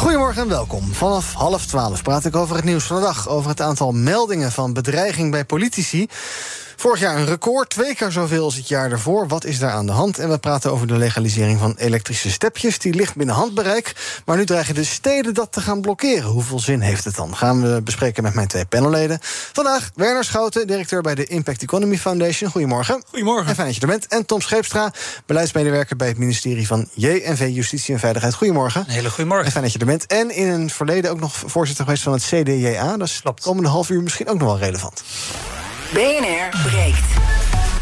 Goedemorgen en welkom. Vanaf half twaalf praat ik over het nieuws van de dag. Over het aantal meldingen van bedreiging bij politici. Vorig jaar een record, twee keer zoveel als het jaar daarvoor. Wat is daar aan de hand? En we praten over de legalisering van elektrische stepjes. Die ligt binnen handbereik. Maar nu dreigen de steden dat te gaan blokkeren. Hoeveel zin heeft het dan? Gaan we bespreken met mijn twee panelleden. Vandaag Werner Schouten, directeur bij de Impact Economy Foundation. Goedemorgen. Goedemorgen. En fijn dat je er bent. En Tom Scheepstra, beleidsmedewerker bij het ministerie van JNV Justitie en Veiligheid. Goedemorgen. Een hele goedemorgen. En fijn dat je er bent. En in een verleden ook nog voorzitter geweest van het CDJA. Dat is Klopt. komende half uur misschien ook nog wel relevant. BNR breekt.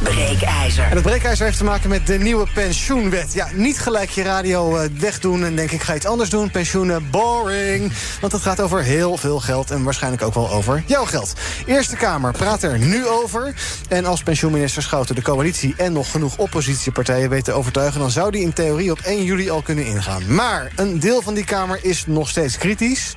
Breekijzer. En het breekijzer heeft te maken met de nieuwe pensioenwet. Ja, niet gelijk je radio uh, wegdoen en denk ik ga iets anders doen. Pensioenen, boring. Want het gaat over heel veel geld en waarschijnlijk ook wel over jouw geld. Eerste Kamer praat er nu over. En als pensioenminister Schouten de coalitie en nog genoeg oppositiepartijen weet te overtuigen... dan zou die in theorie op 1 juli al kunnen ingaan. Maar een deel van die Kamer is nog steeds kritisch.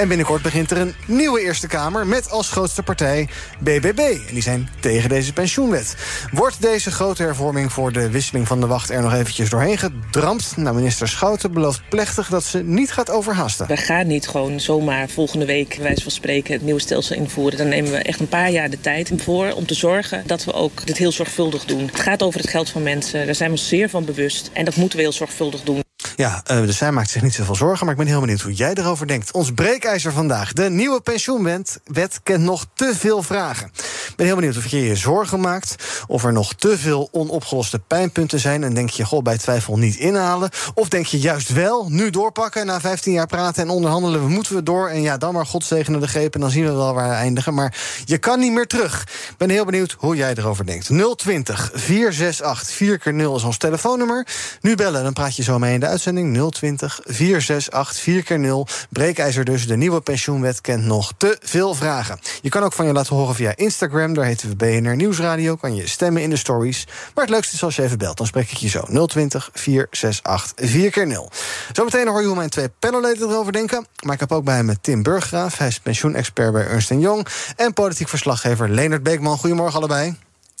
En binnenkort begint er een nieuwe Eerste Kamer met als grootste partij BBB. En die zijn tegen deze pensioenwet. Wordt deze grote hervorming voor de wisseling van de wacht er nog eventjes doorheen gedrampt? Nou, minister Schouten belooft plechtig dat ze niet gaat overhasten. We gaan niet gewoon zomaar volgende week, wijze van spreken, het nieuwe stelsel invoeren. Dan nemen we echt een paar jaar de tijd voor om te zorgen dat we ook dit heel zorgvuldig doen. Het gaat over het geld van mensen, daar zijn we zeer van bewust. En dat moeten we heel zorgvuldig doen. Ja, uh, dus zij maakt zich niet zoveel zorgen, maar ik ben heel benieuwd hoe jij erover denkt. Ons breekijzer vandaag. De nieuwe pensioenwet wet kent nog te veel vragen. Ik ben heel benieuwd of je je zorgen maakt, of er nog te veel onopgeloste pijnpunten zijn en denk je, goh, bij twijfel niet inhalen. Of denk je juist wel, nu doorpakken, na 15 jaar praten en onderhandelen, we moeten we door. En ja, dan maar God zegene de greep en dan zien we wel waar we eindigen. Maar je kan niet meer terug. Ben heel benieuwd hoe jij erover denkt. 020 468 4 keer 0 is ons telefoonnummer. Nu bellen, dan praat je zo mee in de uitzending. 020 468 4 keer 0 Breekijzer dus. De nieuwe pensioenwet kent nog te veel vragen. Je kan ook van je laten horen via Instagram. Daar heten we BNR Nieuwsradio. Kan je stemmen in de stories. Maar het leukste is als je even belt. Dan spreek ik je zo. 020 468 4 keer 0 Zometeen hoor je hoe mijn twee panelleden erover denken. Maar ik heb ook bij me Tim Burggraaf. Hij is pensioenexpert bij Ernst Young. En politiek verslaggever Leonard Beekman. Goedemorgen allebei.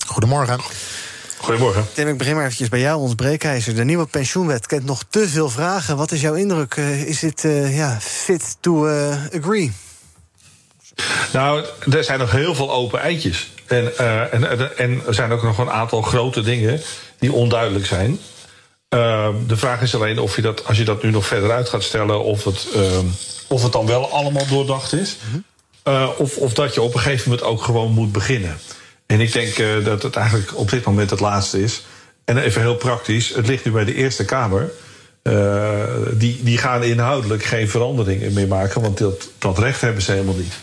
Goedemorgen. Goedemorgen. Tim, ik begin maar eventjes bij jou, ons breekijzer. De nieuwe pensioenwet kent nog te veel vragen. Wat is jouw indruk? Uh, is dit uh, ja, fit to uh, agree? Nou, er zijn nog heel veel open eitjes. En, en, en, er zijn ook nog een aantal grote dingen die onduidelijk zijn. Ehm, de vraag is alleen of je dat, als je dat nu nog verder uit gaat stellen, of het, ehm, of het dan wel allemaal doordacht is. -hmm. of, of dat je op een gegeven moment ook gewoon moet beginnen. En ik denk uh, dat het eigenlijk op dit moment het laatste is. En even heel praktisch, het ligt nu bij de Eerste Kamer. Uh, die, die gaan inhoudelijk geen veranderingen meer maken, want dat, dat recht hebben ze helemaal niet.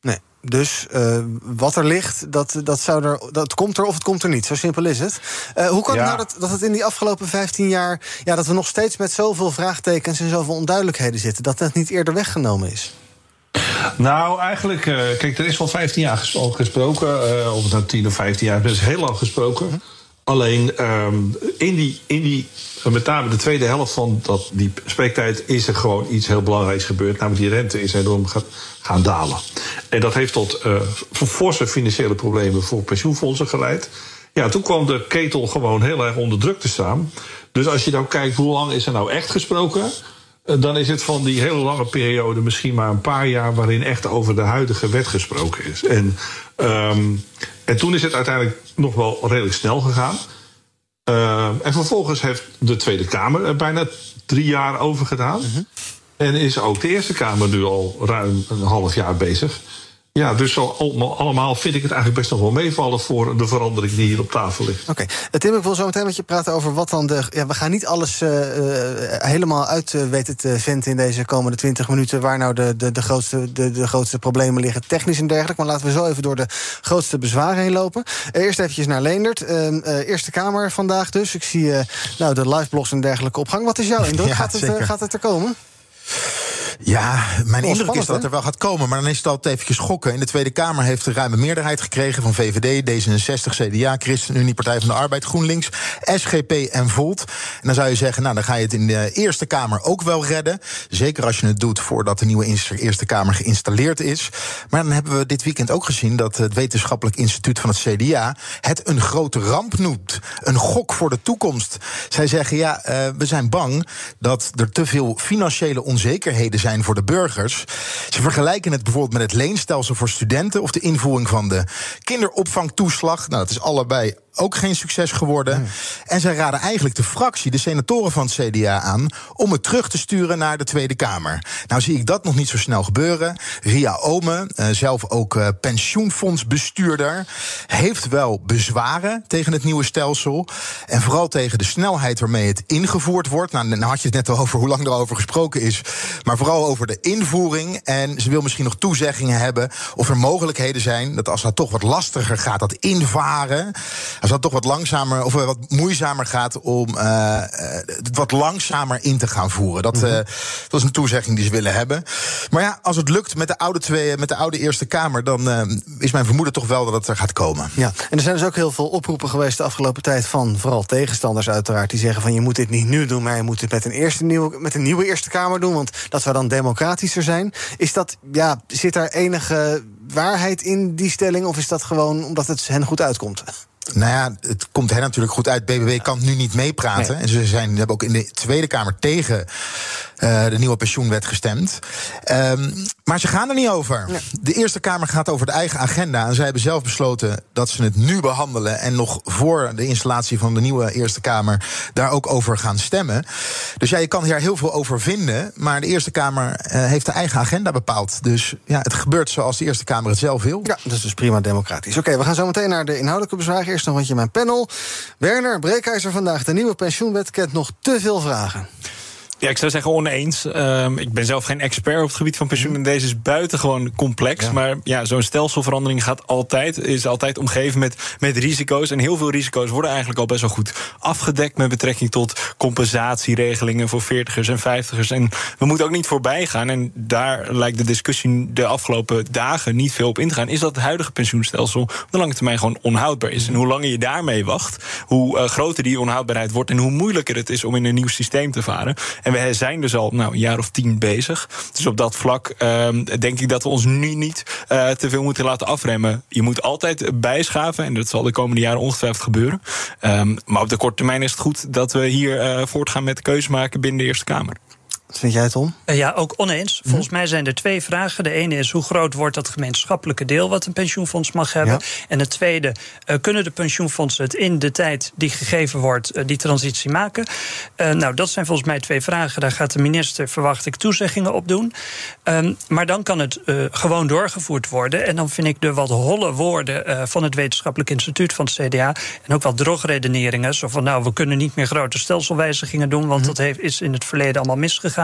Nee. Dus uh, wat er ligt, dat, dat, zou er, dat komt er of het komt er niet. Zo simpel is het. Uh, hoe kan ja. het nou dat, dat het in die afgelopen 15 jaar... Ja, dat we nog steeds met zoveel vraagtekens en zoveel onduidelijkheden zitten... dat dat niet eerder weggenomen is? Nou, eigenlijk, uh, kijk, er is wel 15 jaar gesproken. Uh, of het nou 10 of 15 jaar, is heel lang gesproken. Hm. Alleen um, in, die, in die, met name de tweede helft van dat, die spreektijd, is er gewoon iets heel belangrijks gebeurd. Namelijk die rente is enorm gaan, gaan dalen. En dat heeft tot uh, forse financiële problemen voor pensioenfondsen geleid. Ja, toen kwam de ketel gewoon heel erg onder druk te staan. Dus als je nou kijkt hoe lang is er nou echt gesproken dan is het van die hele lange periode misschien maar een paar jaar waarin echt over de huidige wet gesproken is. En, um, en toen is het uiteindelijk nog wel redelijk snel gegaan. Uh, en vervolgens heeft de Tweede Kamer er bijna drie jaar over gedaan. Uh -huh. En is ook de Eerste Kamer nu al ruim een half jaar bezig. Ja, dus allemaal vind ik het eigenlijk best nog wel meevallen voor de verandering die hier op tafel ligt. Oké, okay. Tim, ik wil zo meteen met je praten over wat dan de. Ja, we gaan niet alles uh, helemaal uit uh, weten te vinden in deze komende 20 minuten. Waar nou de, de, de, grootste, de, de grootste problemen liggen, technisch en dergelijke. Maar laten we zo even door de grootste bezwaren heen lopen. eerst eventjes naar Leendert. Eerste Kamer vandaag dus. Ik zie nou, de liveblogs en dergelijke op gang. Wat is jouw indruk? Ja, gaat, het, gaat het er komen? Ja, mijn indruk is dat er wel gaat komen. Maar dan is het altijd eventjes schokken. In de Tweede Kamer heeft een ruime meerderheid gekregen... van VVD, D66, CDA, ChristenUnie, Partij van de Arbeid, GroenLinks... SGP en Volt. En dan zou je zeggen, nou, dan ga je het in de Eerste Kamer ook wel redden. Zeker als je het doet voordat de nieuwe Eerste Kamer geïnstalleerd is. Maar dan hebben we dit weekend ook gezien... dat het Wetenschappelijk Instituut van het CDA... het een grote ramp noemt. Een gok voor de toekomst. Zij zeggen, ja, uh, we zijn bang dat er te veel financiële onzekerheden zijn voor de burgers. Ze vergelijken het bijvoorbeeld met het leenstelsel voor studenten of de invoering van de kinderopvangtoeslag. Nou, dat is allebei ook geen succes geworden. En zij raden eigenlijk de fractie, de senatoren van het CDA aan... om het terug te sturen naar de Tweede Kamer. Nou zie ik dat nog niet zo snel gebeuren. Ria Ome, uh, zelf ook uh, pensioenfondsbestuurder... heeft wel bezwaren tegen het nieuwe stelsel. En vooral tegen de snelheid waarmee het ingevoerd wordt. Nou, nou had je het net al over hoe lang er over gesproken is. Maar vooral over de invoering. En ze wil misschien nog toezeggingen hebben... of er mogelijkheden zijn dat als dat toch wat lastiger gaat, dat invaren als dat toch wat langzamer of wat moeizamer gaat om uh, het wat langzamer in te gaan voeren. Dat, uh, dat is een toezegging die ze willen hebben. Maar ja, als het lukt met de oude, twee, met de oude Eerste Kamer, dan uh, is mijn vermoeden toch wel dat het er gaat komen. Ja, en er zijn dus ook heel veel oproepen geweest de afgelopen tijd van vooral tegenstanders, uiteraard, die zeggen van je moet dit niet nu doen, maar je moet het met een, eerste nieuwe, met een nieuwe Eerste Kamer doen, want dat zou dan democratischer zijn. Is dat, ja, zit daar enige waarheid in die stelling, of is dat gewoon omdat het hen goed uitkomt? Nou ja, het komt hen natuurlijk goed uit. BBB kan nu niet meepraten. En ze zijn, hebben ook in de Tweede Kamer tegen uh, de nieuwe pensioenwet gestemd. Um, maar ze gaan er niet over. De Eerste Kamer gaat over de eigen agenda. En zij hebben zelf besloten dat ze het nu behandelen. En nog voor de installatie van de nieuwe Eerste Kamer daar ook over gaan stemmen. Dus ja, je kan hier heel veel over vinden. Maar de Eerste Kamer uh, heeft de eigen agenda bepaald. Dus ja, het gebeurt zoals de Eerste Kamer het zelf wil. Ja, dat is dus prima democratisch. Oké, okay, we gaan zo meteen naar de inhoudelijke bezwaren. Eerst nog een rondje mijn panel. Werner Breekijzer vandaag. De nieuwe pensioenwet kent nog te veel vragen. Ja, ik zou zeggen oneens. Um, ik ben zelf geen expert op het gebied van pensioen. En deze is buitengewoon complex. Ja. Maar ja, zo'n stelselverandering gaat altijd, is altijd omgeven met, met risico's. En heel veel risico's worden eigenlijk al best wel goed afgedekt met betrekking tot compensatieregelingen voor 40ers en 50ers. En we moeten ook niet voorbij gaan. En daar lijkt de discussie de afgelopen dagen niet veel op in te gaan. Is dat het huidige pensioenstelsel op de lange termijn gewoon onhoudbaar is? En hoe langer je daarmee wacht, hoe uh, groter die onhoudbaarheid wordt en hoe moeilijker het is om in een nieuw systeem te varen. En we zijn dus al nou, een jaar of tien bezig. Dus op dat vlak um, denk ik dat we ons nu niet uh, te veel moeten laten afremmen. Je moet altijd bijschaven en dat zal de komende jaren ongetwijfeld gebeuren. Um, maar op de korte termijn is het goed dat we hier uh, voortgaan met de keuze maken binnen de Eerste Kamer. Wat vind jij, Tom? Uh, ja, ook oneens. Mhm. Volgens mij zijn er twee vragen. De ene is hoe groot wordt dat gemeenschappelijke deel wat een pensioenfonds mag hebben? Ja. En de tweede, uh, kunnen de pensioenfondsen het in de tijd die gegeven wordt, uh, die transitie maken? nou, dat zijn volgens mij twee vragen. Daar gaat de minister, verwacht ik, toezeggingen op doen. Um, maar dan kan het gewoon doorgevoerd worden. En dan vind ik de wat holle woorden van het Wetenschappelijk Instituut van het CDA en ook wel drogredeneringen. Zo van, nou, we kunnen niet meer grote stelselwijzigingen doen, want mm dat heeft, is in het verleden allemaal misgegaan.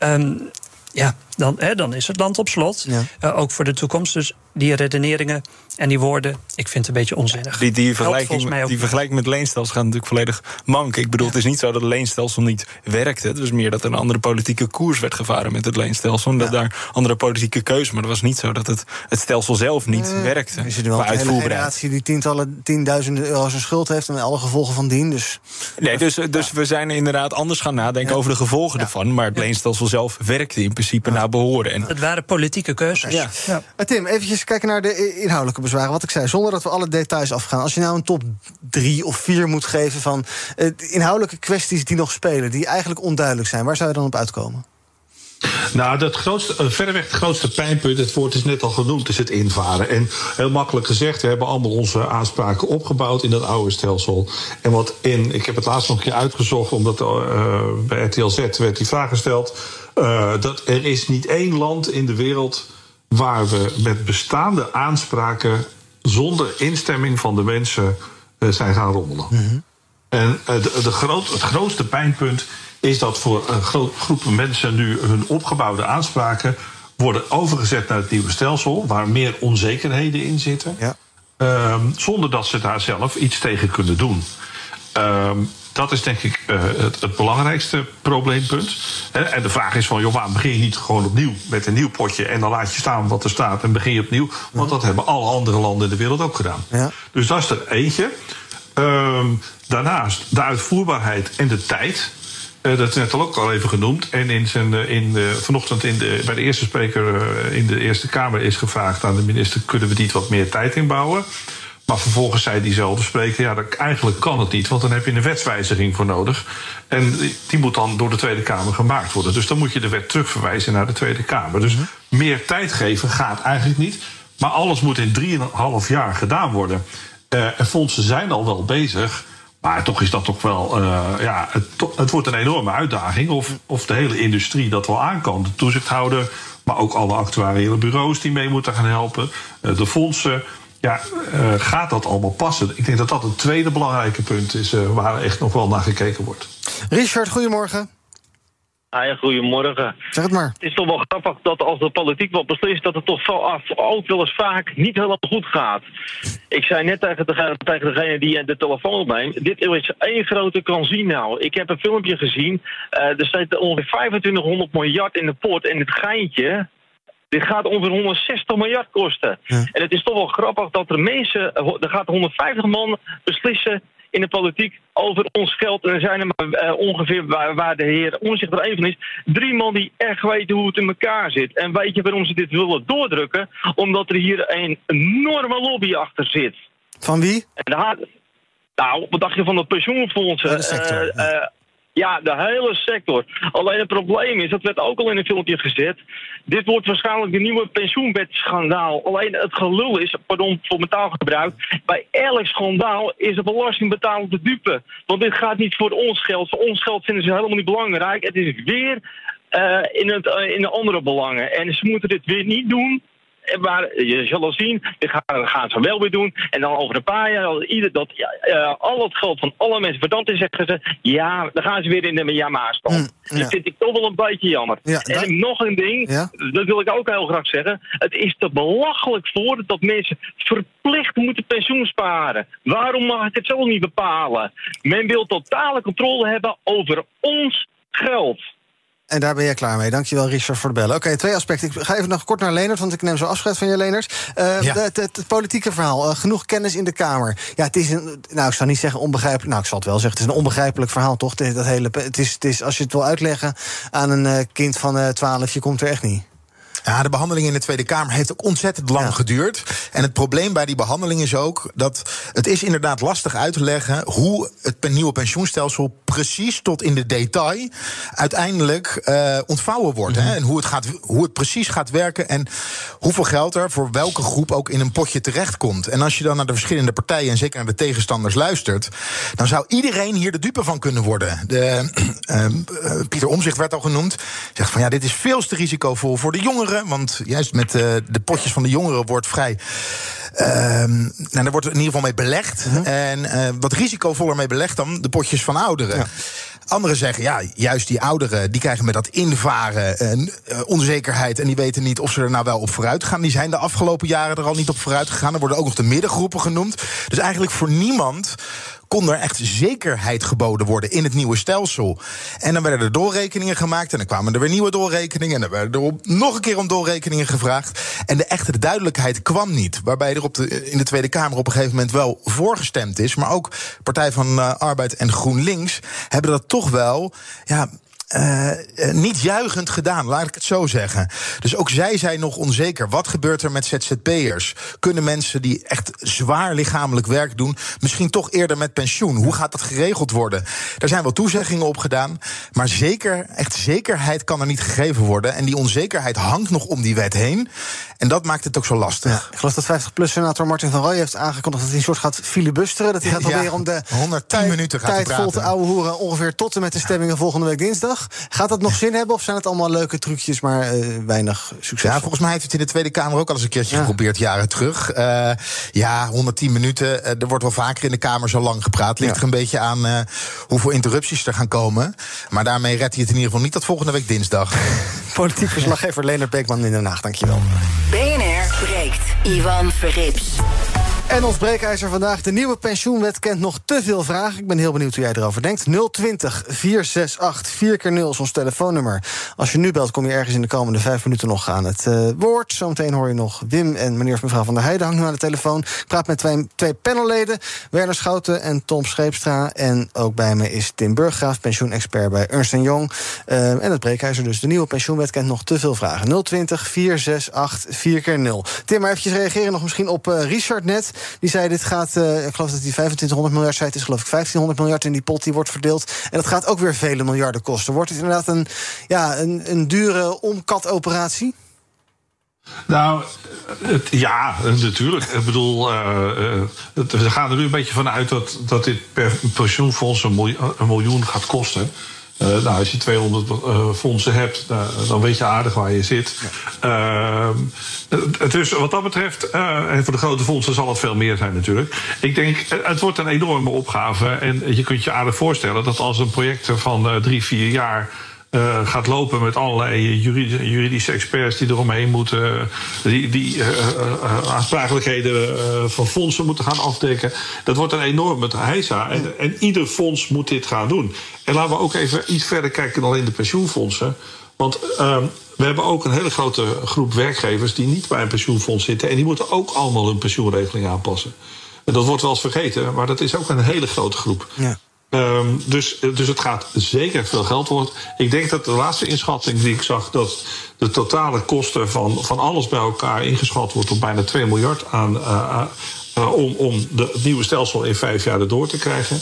Um, ja, dan, hè, dan is het land op slot. Ja. Uh, ook voor de toekomst. Dus die redeneringen en die woorden, ik vind het een beetje onzinnig. Die, die, vergelijking, die vergelijking met leenstelsel gaat natuurlijk volledig mank. Ik bedoel, ja. het is niet zo dat het leenstelsel niet werkte. Het was meer dat er een andere politieke koers werd gevaren met het leenstelsel. En ja. dat daar andere politieke keuze. Maar het was niet zo dat het, het stelsel zelf niet uh, werkte. Is er wel een generatie die tientallen, tienduizenden euro's een schuld heeft en alle gevolgen van dien. Dus, nee, dus, dus we zijn inderdaad anders gaan nadenken over de gevolgen ervan. Maar het leenstelsel zelf werkte in principe behoren. En het waren politieke keuzes. Ja. Ja. Tim, eventjes kijken naar de inhoudelijke bezwaren. Wat ik zei, zonder dat we alle details afgaan. Als je nou een top drie of vier moet geven van uh, inhoudelijke kwesties die nog spelen, die eigenlijk onduidelijk zijn, waar zou je dan op uitkomen? Nou, dat grootste, verreweg het grootste pijnpunt, het woord is net al genoemd, is het invaren. En heel makkelijk gezegd, we hebben allemaal onze aanspraken opgebouwd in dat oude stelsel. En wat in, ik heb het laatst nog een keer uitgezocht, omdat uh, bij RTL Z werd die vraag gesteld. Uh, dat er is niet één land in de wereld waar we met bestaande aanspraken zonder instemming van de mensen uh, zijn gaan rommelen. Mm -hmm. En uh, de, de groot, het grootste pijnpunt is dat voor een groep mensen nu hun opgebouwde aanspraken worden overgezet naar het nieuwe stelsel, waar meer onzekerheden in zitten, ja. um, zonder dat ze daar zelf iets tegen kunnen doen. Um, Dat is denk ik het, het, belangrijkste probleempunt. En de vraag is van, joh, waarom begin je niet gewoon opnieuw met een nieuw potje... en dan laat je staan wat er staat en begin je opnieuw? Want dat hebben alle andere landen in de wereld ook gedaan. Ja. Dus dat is er eentje. Ehm, daarnaast de uitvoerbaarheid en de tijd. Uh, dat is net al ook al even genoemd. En in zijn, uh, in, uh, vanochtend in de, bij de eerste spreker in de Eerste Kamer is gevraagd aan de minister: kunnen we niet wat meer tijd inbouwen? Maar vervolgens zei diezelfde spreker: ja, dat, eigenlijk kan het niet, want dan heb je een wetswijziging voor nodig. En die moet dan door de Tweede Kamer gemaakt worden. Dus dan moet je de wet terugverwijzen naar de Tweede Kamer. Dus mhm. meer tijd geven gaat eigenlijk niet. Maar alles moet in drieënhalf jaar gedaan worden. Uh, en fondsen zijn al wel bezig. Maar toch is dat toch wel. Uh, ja, het, het, wordt een enorme uitdaging. Of, of de hele industrie dat wel aan kan. De toezichthouder, maar ook alle actuariële bureaus die mee moeten gaan helpen. Uh, de fondsen. Ja, gaat dat allemaal passen? Ik denk dat dat een tweede belangrijke punt is waar echt nog wel naar gekeken wordt. Richard, goedemorgen. Hi, goedemorgen. Zeg het maar. Het is toch wel grappig dat als de politiek wat beslist, dat het toch ook wel eens vaak niet helemaal goed gaat. Ik zei net tegen, de, tegen degene die de telefoon opneemt, dit is één grote casino. Ik heb een filmpje gezien, uh, er staat ongeveer 2500 miljard in de pot en het geintje, dit gaat ongeveer 160 miljard kosten. En het is toch wel grappig dat er mensen, er gaat 150 man beslissen in de politiek over ons geld. En er zijn er maar uh, ongeveer, waar, waar, de heer Omzicht er een van is, drie man die echt weten hoe het in elkaar zit. En weet je waarom ze dit willen doordrukken? Omdat er hier een enorme lobby achter zit. Van wie? En daar, nou, wat dacht je van de pensioenfondsen? de sector, uh, ja. Ja, de hele sector. Alleen het probleem is, dat werd ook al in een filmpje gezet. Dit wordt waarschijnlijk de nieuwe pensioenwetschandaal. Alleen het gelul is, pardon voor mijn taalgebruik, bij elk schandaal is de belastingbetaler de dupe. Want dit gaat niet voor ons geld. Voor ons geld vinden ze helemaal niet belangrijk. Het is weer uh, in, het, uh, in de andere belangen. En ze moeten dit weer niet doen. Maar je zal al zien, dit gaan, gaan, ze wel weer doen. En dan over een paar jaar, ieder, dat uh, al het geld van alle mensen verdampt is, zeggen ze, ja, dan gaan ze weer in de ja-maar-stand. Mm, ja. Dat vind ik toch wel een beetje jammer. Ja, en nog een ding, ja? dat wil ik ook heel graag zeggen. Het is te belachelijk voor dat mensen verplicht moeten pensioen sparen. Waarom mag ik het zo niet bepalen? Men wil totale controle hebben over ons geld. En daar ben je klaar mee. Dankjewel, Richard, voor de bellen. Oké, twee aspecten. Ik ga even nog kort naar Lenert, want ik neem zo afscheid van je, Lenert. Uh, het, het, politieke verhaal. Uh, genoeg kennis in de Kamer. Ja, het is een. Nou, ik zou niet zeggen onbegrijpelijk. Nou, ik zal het wel zeggen. Het is een onbegrijpelijk verhaal, toch? Dat hele, het, is, het is, als je het wil uitleggen aan een uh, kind van 12, je komt er echt niet. Ja, de behandeling in de Tweede Kamer heeft ook ontzettend lang geduurd. En het probleem bij die behandeling is ook dat het is inderdaad lastig uit te leggen hoe het nieuwe pensioenstelsel precies tot in de detail uiteindelijk uh, ontvouwen wordt. hè? Mhm. En hoe het, gaat, hoe het precies gaat werken en hoeveel geld er voor welke groep ook in een potje terechtkomt. En als je dan naar de verschillende partijen en zeker naar de tegenstanders luistert, dan zou iedereen hier de dupe van kunnen worden. De, uh, Pieter Omzicht werd al genoemd. Zegt van ja, dit is veel te risicovol voor de jongeren want juist met uh, de potjes van de jongeren wordt vrij. Uh, nou, daar wordt in ieder geval mee belegd. Mhm. En uh, wat risicovoller mee belegd dan de potjes van ouderen. Ja. Anderen zeggen, ja, juist die ouderen... die krijgen met dat invaren een uh, onzekerheid... en die weten niet of ze er nou wel op vooruit gaan. Die zijn de afgelopen jaren er al niet op vooruit gegaan. Er worden ook nog de middengroepen genoemd. Dus eigenlijk voor niemand kon er echt zekerheid geboden worden in het nieuwe stelsel. En dan werden er doorrekeningen gemaakt en dan kwamen er weer nieuwe doorrekeningen en dan werden er nog een keer om doorrekeningen gevraagd. En de echte duidelijkheid kwam niet. Waarbij er op de, in de Tweede Kamer op een gegeven moment wel voorgestemd is. Maar ook Partij van uh, Arbeid en GroenLinks hebben dat toch wel ja, uh, niet juichend gedaan, laat ik het zo zeggen. Dus ook zij zijn nog onzeker. Wat gebeurt er met ZZP'ers? Kunnen mensen die echt zwaar lichamelijk werk doen, misschien toch eerder met pensioen? Hoe gaat dat geregeld worden? Daar zijn wel toezeggingen op gedaan, maar zeker, echt zekerheid kan er niet gegeven worden. En die onzekerheid hangt nog om die wet heen. En dat maakt het ook zo lastig. Ja, ik geloof dat 50-plus-senator Martin van Rooij heeft aangekondigd... dat hij een soort gaat filibusteren. Dat hij gaat proberen om de 110 tijd, minuten gaat tijd vol te ouwe hoeren... ongeveer tot en met de stemmingen volgende week dinsdag. Gaat dat nog zin hebben of zijn het allemaal leuke trucjes... maar uh, weinig succes? Ja, volgens mij heeft het in de Tweede Kamer ook al eens een keertje geprobeerd... jaren terug. Uh, ja, 110 minuten. Uh, er wordt wel vaker in de Kamer zo lang gepraat. Ligt er een beetje aan hoeveel interrupties er gaan komen. Maar daarmee redt hij het in ieder geval niet tot volgende week dinsdag. Politiek verslaggever Leonard Beekman in Den Haag, dankjewel. BNR breekt. Ivan Verrips. En ons breekijzer vandaag. De nieuwe pensioenwet kent nog te veel vragen. Ik ben heel benieuwd hoe jij erover denkt. 020 468 4 keer 0 is ons telefoonnummer. Als je nu belt, kom je ergens in de komende vijf minuten nog aan het uh, woord. Zometeen hoor je nog Wim en meneer of mevrouw van der Heijden hangt nu aan de telefoon. Ik praat met twee, panelleden. Werner Schouten en Tom Scheepstra. En ook bij me is Tim Burggraaf, pensioenexpert bij Ernst Young. Uh, en het breekijzer dus. De nieuwe pensioenwet kent nog te veel vragen. 020 468 4 keer 0 Tim, maar eventjes reageren nog misschien op uh, Richard net. Die zei, dit gaat, uh, ik geloof dat hij 2500 miljard zei... het is geloof ik 1500 miljard in die pot die wordt verdeeld. En dat gaat ook weer vele miljarden kosten. Wordt het inderdaad een, ja, een, een dure omkatoperatie? Nou, ja, natuurlijk. Ik bedoel, uh, uh, we gaan er nu een beetje van uit dat, dat dit per pensioenfonds een miljoen gaat kosten. Uh, nou, als je 200 uh, fondsen hebt, uh, dan weet je aardig waar je zit. Ja. dus wat dat betreft, en voor de grote fondsen zal het veel meer zijn natuurlijk. Ik denk, het wordt een enorme opgave. En je kunt je aardig voorstellen dat als een project van drie, vier jaar uh, gaat lopen met allerlei juridische, juridische, experts die eromheen moeten. Die, die uh, uh, aansprakelijkheden van fondsen moeten gaan afdekken. Dat wordt een enorme heisa. En, en, ieder fonds moet dit gaan doen. En laten we ook even iets verder kijken dan alleen de pensioenfondsen. Want ehm, we hebben ook een hele grote groep werkgevers die niet bij een pensioenfonds zitten. En die moeten ook allemaal hun pensioenregeling aanpassen. En dat wordt wel eens vergeten, maar dat is ook een hele grote groep. Ja. Um, dus, dus het gaat zeker veel geld worden. Ik denk dat de laatste inschatting die ik zag, dat de totale kosten van, van alles bij elkaar ingeschat wordt op bijna 2 miljard aan, uh, uh, om, om de, het nieuwe stelsel in vijf jaar erdoor te krijgen.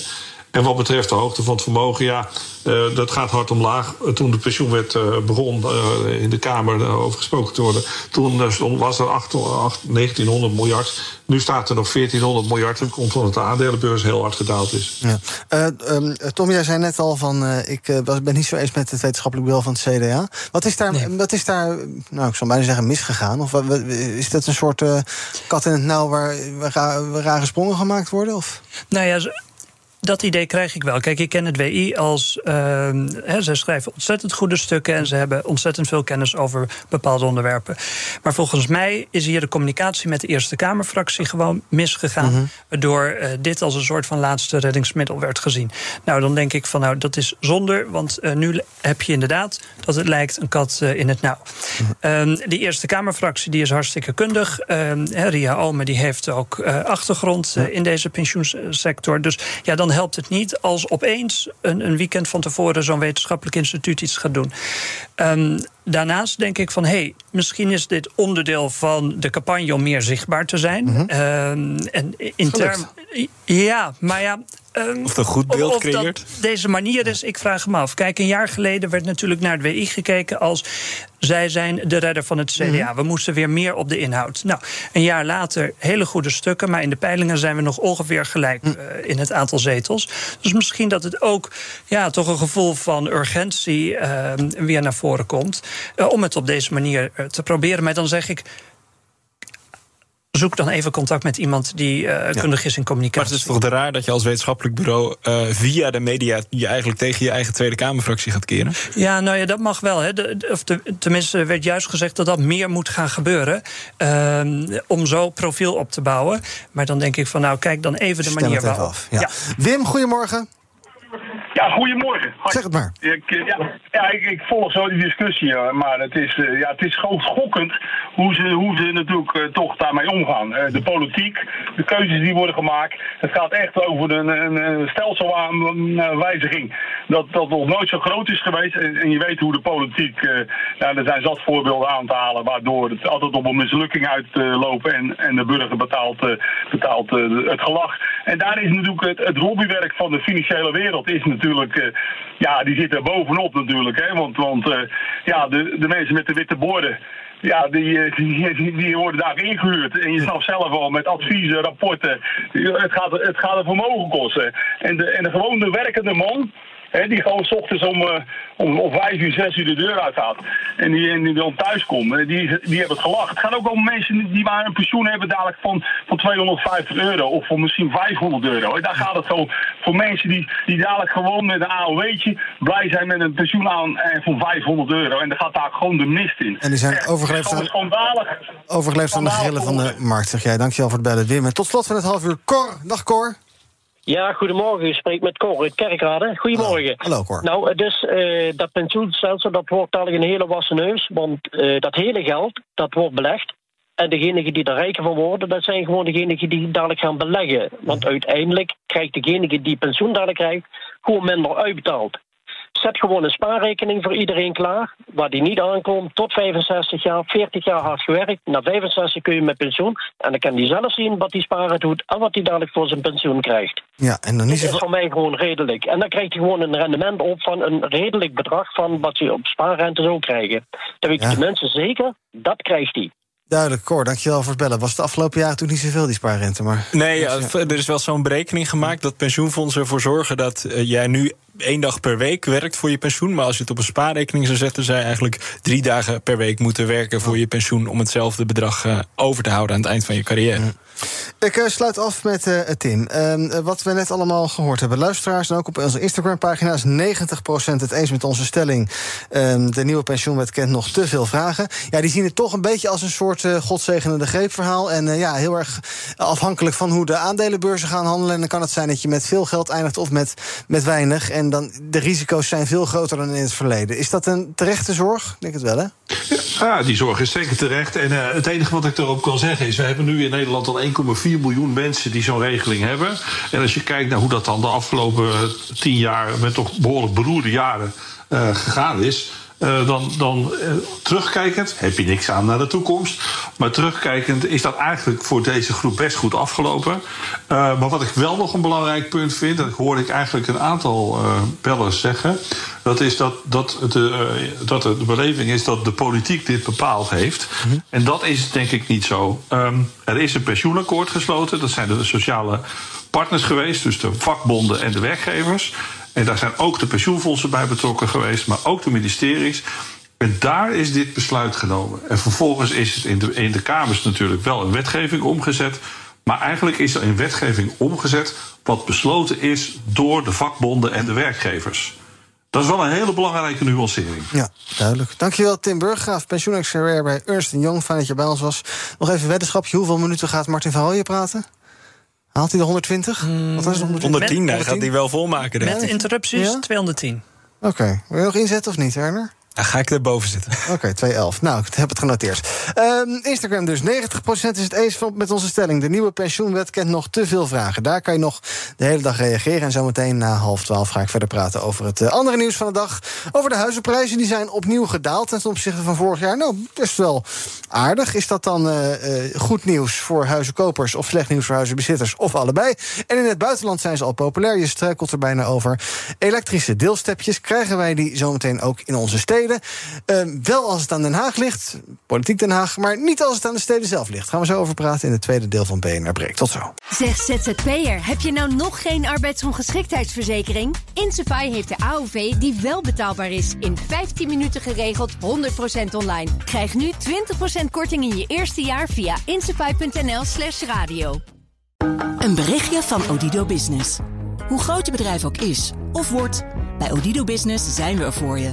En wat betreft de hoogte van het vermogen, ja, uh, dat gaat hard omlaag. Toen de pensioenwet uh, begon uh, in de Kamer over gesproken te worden, toen was er 8, 8, 1900 miljard. Nu staat er nog 1400 miljard. En komt omdat de aandelenbeurs heel hard gedaald is. Ja. Um, Tom, jij zei net al van, ik ben niet zo eens met het wetenschappelijk beeld van het CDA. Wat is daar, nee. wat is daar nou, ik zou bijna zeggen, misgegaan? Of is dat een soort kat in het nauw waar, waar rare sprongen gemaakt worden? Of? Nou ja, dat idee krijg ik wel. Kijk, ik ken het WI als. Uh, he, ze schrijven ontzettend goede stukken en ze hebben ontzettend veel kennis over bepaalde onderwerpen. Maar volgens mij is hier de communicatie met de Eerste Kamerfractie gewoon misgegaan. Mm -hmm. Waardoor uh, dit als een soort van laatste reddingsmiddel werd gezien. Nou, dan denk ik van nou, dat is zonde. Want uh, nu heb je inderdaad dat het lijkt een kat in het nauw. Mm -hmm. die Eerste Kamerfractie die is hartstikke kundig. Ria Ome die heeft ook achtergrond in deze pensioensector. Dus ja, dan helpt het niet als opeens een, een weekend van tevoren zo'n wetenschappelijk instituut iets gaat doen. Um, daarnaast denk ik van hé, hey, misschien is dit onderdeel van de campagne om meer zichtbaar te zijn. Mm -hmm. um, en in termen. Ja, maar ja. Um, of een goed beeld of creëert. Dat deze manier is, ik vraag me af. Kijk, een jaar geleden werd natuurlijk naar het WI gekeken als zij zijn de redder van het CDA. Mm -hmm. We moesten weer meer op de inhoud. Nou, een jaar later hele goede stukken, maar in de peilingen zijn we nog ongeveer gelijk mm. uh, in het aantal zetels. Dus misschien dat het ook ja, toch een gevoel van urgentie uh, weer naar voren komt. Uh, om het op deze manier uh, te proberen. Maar dan zeg ik zoek dan even contact met iemand die uh, kundig is in communicatie. Maar het is toch raar dat je als wetenschappelijk bureau uh, via de media je eigenlijk tegen je eigen Tweede Kamerfractie gaat keren? Ja, nou ja, dat mag wel. Hè. De, de, of de, tenminste, werd juist gezegd dat dat meer moet gaan gebeuren. Uh, om zo profiel op te bouwen. Maar dan denk ik van, nou, kijk dan even de Stem manier waarop. waarop. Ja. Ja. Wim, goedemorgen. Ja, goedemorgen. Zeg het maar. Ik, ja, ja ik, ik, volg zo die discussie, maar het is, uh, ja, het is gewoon schokkend hoe ze, hoe ze natuurlijk uh, toch daarmee omgaan. Uh, de politiek, de keuzes die worden gemaakt. Het gaat echt over een, een, stelselwijziging dat, dat nog nooit zo groot is geweest. En, en je weet hoe de politiek, nou, er zijn zat voorbeelden aan te halen waardoor het altijd op een mislukking uitloopt en, en de burger betaalt, betaalt het gelach. En daar is natuurlijk het, het lobbywerk van de financiële wereld is natuurlijk, uh, ja, die zit er bovenop natuurlijk. Hè? Want, want uh, ja, de, de mensen met de witte borden. Ja, die, die, die, die worden daar ingehuurd. En je snapt zelf al met adviezen, rapporten. Het gaat, het gaat een vermogen kosten. En de, en de gewone werkende man. Hè, die gewoon s ochtends om, uh, om, om vijf uur, zes uur de deur uitgaat. En die, en die dan thuis komt. Die, die hebben het gelachen. Het gaat ook om mensen die maar een pensioen hebben dadelijk van, van 250 euro. Of van misschien 500 euro. En daar gaat het zo voor mensen die, die dadelijk gewoon met een AOW'tje blij zijn met een pensioen aan eh, van 500 euro. En dan gaat daar gewoon de mist in. En die zijn overgeleefd aan, overgeleefd aan de grillen van de markt, zeg jij. Dankjewel voor het bellen, Wim. En tot slot van het half uur, Cor. Dag, Cor. Ja, goedemorgen. U spreekt met Cor uit Kerkrade. Goedemorgen. Hallo, Cor. Nou, dus uh, dat pensioenstelsel dat wordt dadelijk een hele wassen neus. Want uh, dat hele geld, dat wordt belegd. En degenen die er rijker van worden, dat zijn gewoon degenen die dadelijk gaan beleggen. Want uiteindelijk krijgt degene die pensioen dadelijk krijgt, gewoon minder uitbetaald. Zet gewoon een spaarrekening voor iedereen klaar, waar die niet aankomt, tot 65 jaar, 40 jaar hard gewerkt. Na 65 kun je met pensioen. En dan kan die zelf zien wat die sparen doet en wat hij dadelijk voor zijn pensioen krijgt. Ja, en dan is het... Dat is voor mij gewoon redelijk. En dan krijgt hij gewoon een rendement op van een redelijk bedrag van wat hij op spaarrente zou krijgen. Dan weet je de mensen zeker, dat krijgt hij. Duidelijk, Cor, dankjewel voor het bellen. Was het afgelopen jaar toen niet zoveel, die spaarrente? Maar... Nee, er is wel zo'n berekening gemaakt dat pensioenfondsen ervoor zorgen dat eh, jij nu één dag per week werkt voor je pensioen. Maar als je het op een spaarrekening zou zetten, zou je eigenlijk drie dagen per week moeten werken voor je pensioen om hetzelfde bedrag uh, over te houden aan het eind van je carrière. Ik uh, sluit af met uh, Tim. Uh, wat we net allemaal gehoord hebben. Luisteraars en ook op onze Instagram-pagina is 90% het eens met onze stelling. Ehm, de nieuwe pensioenwet kent nog te veel vragen. Ja, die zien het toch een beetje als een soort godzegenende greepverhaal. En ja, heel erg afhankelijk van hoe de aandelenbeurzen gaan handelen. En dan kan het zijn dat je met veel geld eindigt of met, met weinig. En dan de risico's zijn veel groter dan in het verleden. Is dat een terechte zorg? Ik denk het wel, hè? Ja, die zorg is zeker terecht. En het enige wat ik erop kan zeggen is... we hebben nu in Nederland al 1,4 miljoen mensen die zo'n regeling hebben. En als je kijkt naar hoe dat dan de afgelopen tien jaar... met toch behoorlijk beroerde jaren uh, gegaan is... Uh, dan, dan uh, terugkijkend heb je niks aan naar de toekomst. Maar terugkijkend is dat eigenlijk voor deze groep best goed afgelopen. Uh, maar wat ik wel nog een belangrijk punt vind, dat hoorde ik eigenlijk een aantal bellers zeggen. Dat is dat, dat, de, dat de beleving is dat de politiek dit bepaald heeft. Mm -hmm. En dat is denk ik niet zo. Um, er is een pensioenakkoord gesloten. Dat zijn de sociale partners geweest, dus de vakbonden en de werkgevers. En daar zijn ook de pensioenfondsen bij betrokken geweest, maar ook de ministeries. En daar is dit besluit genomen. En vervolgens is het in de, in de Kamers natuurlijk wel een wetgeving omgezet. Maar eigenlijk is er een wetgeving omgezet wat besloten is door de vakbonden en de werkgevers. Dat is wel een hele belangrijke nuancering. Ja, duidelijk. Dankjewel Tim Burggraaf, pensioenexpert bij Ernst Young. Fijn dat je bij ons was. Nog even weddenschapje. Hoeveel minuten gaat Martin van Rooyen praten? Haalt hij de 120? Mm, Wat was het, 110? 110, hij gaat hij wel volmaken. Met interrupties ja? 210. Oké. Okay. Wil je nog inzetten of niet, Werner? Ga ik erboven zitten. Oké, okay, 2,11. Nou, ik heb het genoteerd. Um, Instagram dus. 90% is het eens met onze stelling. De nieuwe pensioenwet kent nog te veel vragen. Daar kan je nog de hele dag reageren. En zometeen na half twaalf ga ik verder praten over het uh, andere nieuws van de dag. Over de huizenprijzen. Die zijn opnieuw gedaald ten opzichte van vorig jaar. Nou, best wel aardig. Is dat dan uh, uh, goed nieuws voor huizenkopers of slecht nieuws voor huizenbezitters? Of allebei? En in het buitenland zijn ze al populair. Je struikelt er bijna over. Elektrische deelstepjes. Krijgen wij die zometeen ook in onze steden? Uh, wel als het aan Den Haag ligt, politiek Den Haag, maar niet als het aan de steden zelf ligt. Gaan we zo over praten in het tweede deel van BNR Breek. Tot zo. Zeg ZZP'er, heb je nou nog geen arbeidsongeschiktheidsverzekering? Insafai heeft de AOV die wel betaalbaar is. In 15 minuten geregeld, 100% online. Krijg nu 20% korting in je eerste jaar via insafai.nl slash radio. Een berichtje van Odido Business. Hoe groot je bedrijf ook is of wordt, bij Odido Business zijn we er voor je.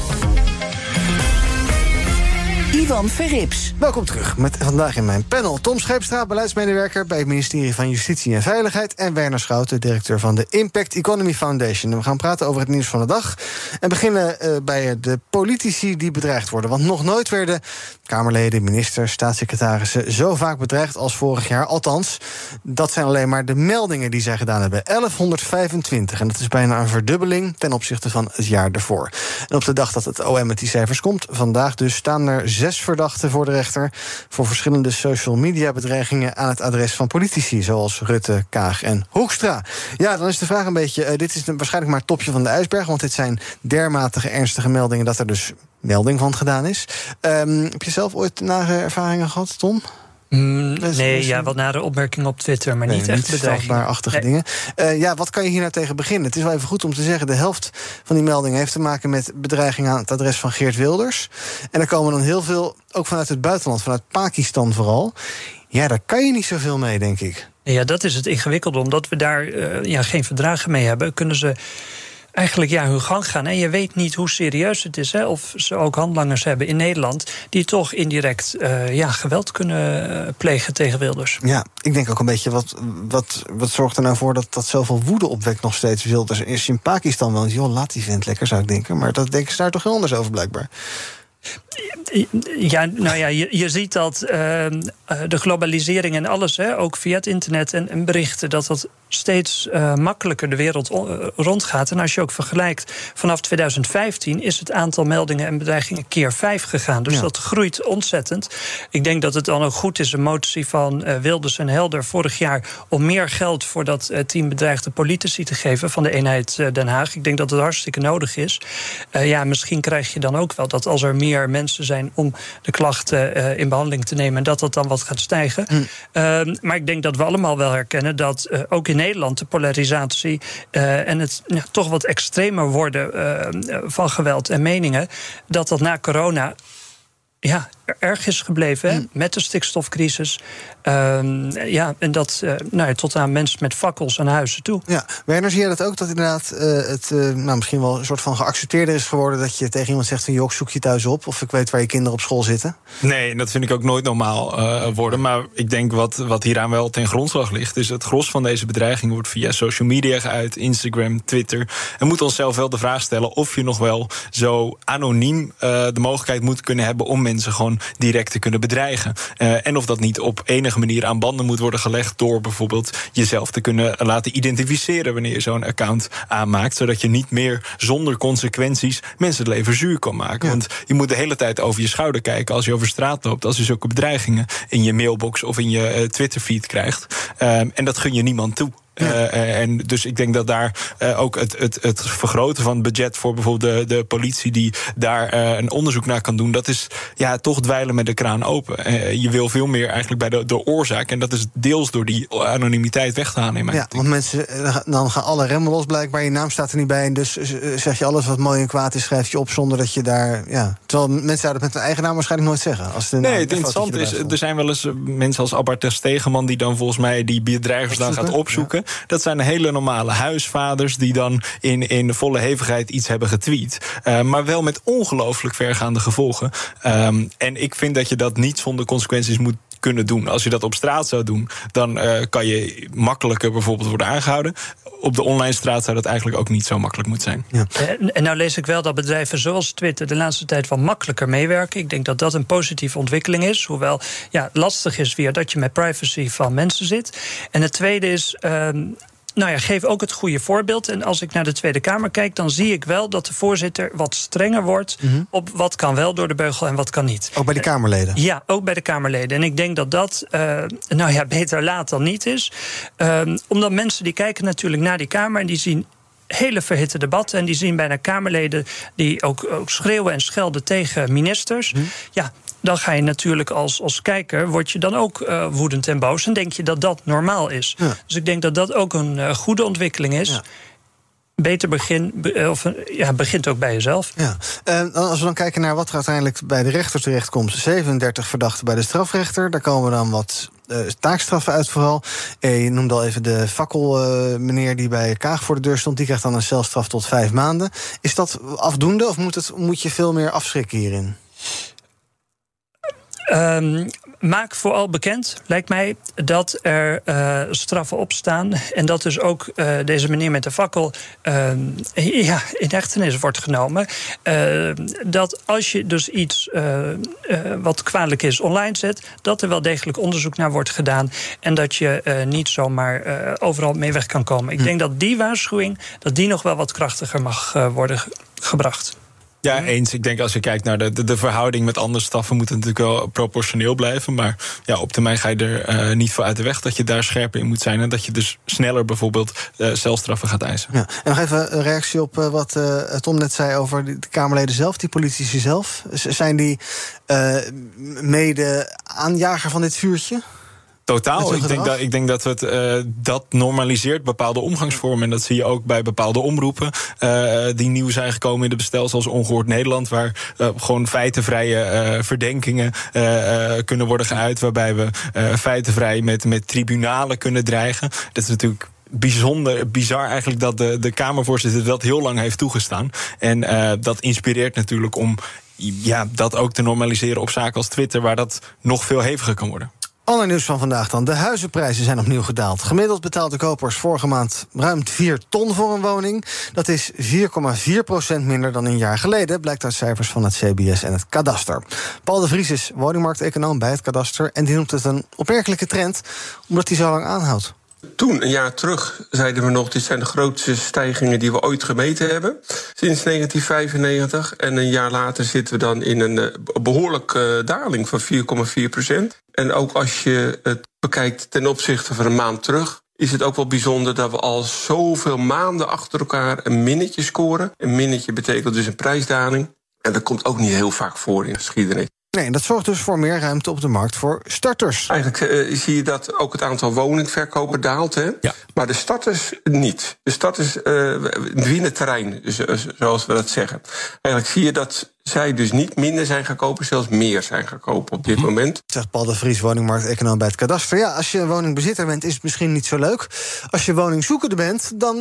Ivan Verrips. Welkom terug met vandaag in mijn panel Tom Scheepstra, beleidsmedewerker bij het ministerie van Justitie en Veiligheid, en Werner Schouten, directeur van de Impact Economy Foundation. We gaan praten over het nieuws van de dag en beginnen uh, bij de politici die bedreigd worden. Want nog nooit werden Kamerleden, ministers, staatssecretarissen zo vaak bedreigd als vorig jaar. Althans, dat zijn alleen maar de meldingen die zij gedaan hebben. 1125. En dat is bijna een verdubbeling ten opzichte van het jaar ervoor. En op de dag dat het OM met die cijfers komt, vandaag dus, staan er zes verdachten voor de rechter voor verschillende social media bedreigingen aan het adres van politici, zoals Rutte, Kaag en Hoekstra. Ja, dan is de vraag een beetje: uh, dit is waarschijnlijk maar het topje van de ijsberg, want dit zijn dermatige ernstige meldingen dat er dus melding van gedaan is. Um, heb je zelf ooit nare ervaringen gehad, Tom? Mm, nee, ja, wat nare opmerkingen op Twitter, maar niet echt bedreigbaar-achtige dingen. Uh, ja, wat kan je hier nou tegen beginnen? Het is wel even goed om te zeggen... de helft van die meldingen heeft te maken met bedreigingen... aan het adres van Geert Wilders. En er komen dan heel veel, ook vanuit het buitenland... vanuit Pakistan vooral. Ja, daar kan je niet zoveel mee, denk ik. Ja, dat is het ingewikkelde. Omdat we daar uh, ja, geen verdragen mee hebben... kunnen ze eigenlijk ja, hun gang gaan. En je weet niet hoe serieus het is. Hè, of ze ook handlangers hebben in Nederland... die toch indirect uh, ja, geweld kunnen eh, plegen tegen Wilders. Ja, ik denk ook een beetje... wat, wat, wat zorgt er nou voor dat dat zoveel woede opwekt nog steeds Wilders? Is in Pakistan wel joh, laat die vent lekker, zou ik denken. Maar dat denken ze daar toch heel anders over, blijkbaar. Ja, nou ja, je, je ziet dat uh, de globalisering en alles, hè, ook via het internet en, en berichten, dat dat steeds uh, makkelijker de wereld rondgaat. En als je ook vergelijkt, vanaf 2015 is het aantal meldingen en bedreigingen keer vijf gegaan. Dus dat groeit ontzettend. Ik denk dat het dan ook goed is, een motie van uh, Wilders en Helder vorig jaar, om meer geld voor dat team bedreigde politici te geven van de eenheid Den Haag. Ik denk dat het hartstikke nodig is. ja, misschien krijg je dan ook wel dat als er meer mensen zijn om de klachten in behandeling te nemen, en dat dat dan wat gaat stijgen. Mm. Uh, maar ik denk dat we allemaal wel herkennen dat ook in Nederland de polarisatie en het ja, toch wat extremer worden van geweld en meningen, dat dat na corona ja, erg is gebleven mm. met de stikstofcrisis. Uh, ja, en dat uh, nou ja, tot aan mensen met fakkels aan huizen toe. Ja, Werner, zie je dat ook? Dat inderdaad uh, het nou, misschien wel een soort van geaccepteerder is geworden... dat je tegen iemand zegt van, joh, zoek je thuis op... of ik weet waar je kinderen op school zitten? Nee, dat vind ik ook nooit normaal worden. Maar ik denk wat, wat hieraan wel ten grondslag ligt... is het gros van deze bedreiging wordt via social media geuit... Instagram, Twitter. En moet onszelf wel de vraag stellen of je nog wel zo anoniem... de mogelijkheid moet kunnen hebben om mensen gewoon direct te kunnen bedreigen. Uh, en of dat niet op enige manier aan banden moet worden gelegd door bijvoorbeeld jezelf te kunnen laten identificeren wanneer je zo'n account aanmaakt, zodat je niet meer zonder consequenties mensen het leven zuur kan maken. Want je moet de hele tijd over je schouder kijken als je over straat loopt, als je zulke bedreigingen in je mailbox of in je uh, Twitter-feed krijgt. Uh, en dat gun je niemand toe. Uh, en dus ik denk dat daar uh, ook het, het, het vergroten van het budget voor bijvoorbeeld de, de politie die daar een onderzoek naar kan doen, dat is ja, toch dweilen met de kraan open. je wil veel meer eigenlijk bij de, de oorzaak. En dat is deels door die anonimiteit weg te halen in mijn Ja, want mensen, dan gaan alle remmen los blijkbaar. Je naam staat er niet bij. En dus zeg je alles wat mooi en kwaad is, schrijf je op zonder dat je daar. Ja, terwijl mensen zouden het met hun eigen naam waarschijnlijk nooit zeggen. Als nee, het interessante is, er zijn wel eens mensen als Albert Stegeman die dan volgens mij die bedreigers dan gaat opzoeken. Dat zijn hele normale huisvaders die dan in, in volle hevigheid iets hebben getweet. Uh, maar wel met ongelooflijk vergaande gevolgen. Um, en ik vind dat je dat niet zonder consequenties moet kunnen doen. Als je dat op straat zou doen, dan uh, kan je makkelijker bijvoorbeeld worden aangehouden. Op de online straat zou dat eigenlijk ook niet zo makkelijk moeten zijn. Ja. En, en nou lees ik wel dat bedrijven zoals Twitter de laatste tijd wel makkelijker meewerken. Ik denk dat dat een positieve ontwikkeling is. Hoewel ja, lastig is weer dat je met privacy van mensen zit. En het tweede is. Uh, nou ja, geef ook het goede voorbeeld. En als ik naar de Tweede Kamer kijk, dan zie ik wel dat de voorzitter wat strenger wordt mm -hmm. op wat kan wel door de beugel en wat kan niet. Ook bij de Kamerleden? Ja, ook bij de Kamerleden. En ik denk dat dat, uh, nou ja, beter laat dan niet is. Uh, omdat mensen die kijken natuurlijk naar die Kamer en die zien hele verhitte debatten. En die zien bijna Kamerleden die ook, ook schreeuwen en schelden tegen ministers. Mm. Ja, dan ga je natuurlijk als, als kijker, word je dan ook uh, woedend en boos. En denk je dat dat normaal is. Ja. Dus ik denk dat dat ook een uh, goede ontwikkeling is. Ja beter begin, of, ja, begint ook bij jezelf. Ja. Als we dan kijken naar wat er uiteindelijk bij de rechter terechtkomt... 37 verdachten bij de strafrechter. Daar komen dan wat uh, taakstraffen uit vooral. Je noemde al even de fakkelmeneer die bij Kaag voor de deur stond. Die krijgt dan een celstraf tot vijf maanden. Is dat afdoende of moet, het, moet je veel meer afschrikken hierin? Um, maak vooral bekend, lijkt mij, dat er uh, straffen opstaan. En dat dus ook uh, deze meneer met de fakkel uh, ja, in hechtenis wordt genomen. dat als je dus iets wat kwalijk is online zet, dat er wel degelijk onderzoek naar wordt gedaan. En dat je niet zomaar overal mee weg kan komen. Ik hm. denk dat die waarschuwing dat die nog wel wat krachtiger mag worden gebracht. Ja, eens. Ik denk als je kijkt naar de, de, de verhouding met andere staffen, moet het natuurlijk wel proportioneel blijven. Maar ja, op termijn ga je er uh, niet voor uit de weg dat je daar scherper in moet zijn. En dat je dus sneller bijvoorbeeld uh, celstraffen gaat eisen. Ja. En nog even een reactie op uh, wat Tom net zei over de Kamerleden zelf, die politici zelf. Zijn die mede aanjager van dit vuurtje? Totaal. Ik denk, dat, ik denk dat het uh, dat normaliseert bepaalde omgangsvormen. En dat zie je ook bij bepaalde omroepen uh, die nieuw zijn gekomen in de bestel, zoals Ongehoord Nederland, waar uh, gewoon feitenvrije verdenkingen kunnen worden geuit, waarbij we feitenvrij met, met tribunalen kunnen dreigen. Dat is natuurlijk bijzonder, bizar eigenlijk dat de, de Kamervoorzitter dat heel lang heeft toegestaan. En uh, dat inspireert natuurlijk om ja, dat ook te normaliseren op zaken als Twitter, waar dat nog veel heviger kan worden. Ander nieuws van vandaag dan. De huizenprijzen zijn opnieuw gedaald. Gemiddeld betaalde kopers vorige maand ruim 4 ton voor een woning. Dat is 4,4% minder dan een jaar geleden, blijkt uit cijfers van het CBS en het Kadaster. Paul de Vries is woningmarkteconoom bij het Kadaster en die noemt het een opmerkelijke trend, omdat die zo lang aanhoudt. Toen, een jaar terug, zeiden we nog: dit zijn de grootste stijgingen die we ooit gemeten hebben. Sinds 1995. En een jaar later zitten we dan in een behoorlijke daling van 4,4 procent. En ook als je het bekijkt ten opzichte van een maand terug, is het ook wel bijzonder dat we al zoveel maanden achter elkaar een minnetje scoren. Een minnetje betekent dus een prijsdaling. En dat komt ook niet heel vaak voor in de geschiedenis. Nee, en dat zorgt dus voor meer ruimte op de markt voor starters. Eigenlijk uh, zie je dat ook het aantal woningverkopen daalt. Hè? Ja. Maar de starters niet. De starters uh, winnen terrein, zoals we dat zeggen. Eigenlijk zie je dat zij dus niet minder zijn gaan kopen, zelfs meer zijn gaan kopen op dit hm. moment. Zegt Paul de Vries, woningmarkt-econoom bij het kadaster. Ja, als je een woningbezitter bent, is het misschien niet zo leuk. Als je woningzoekende bent, dan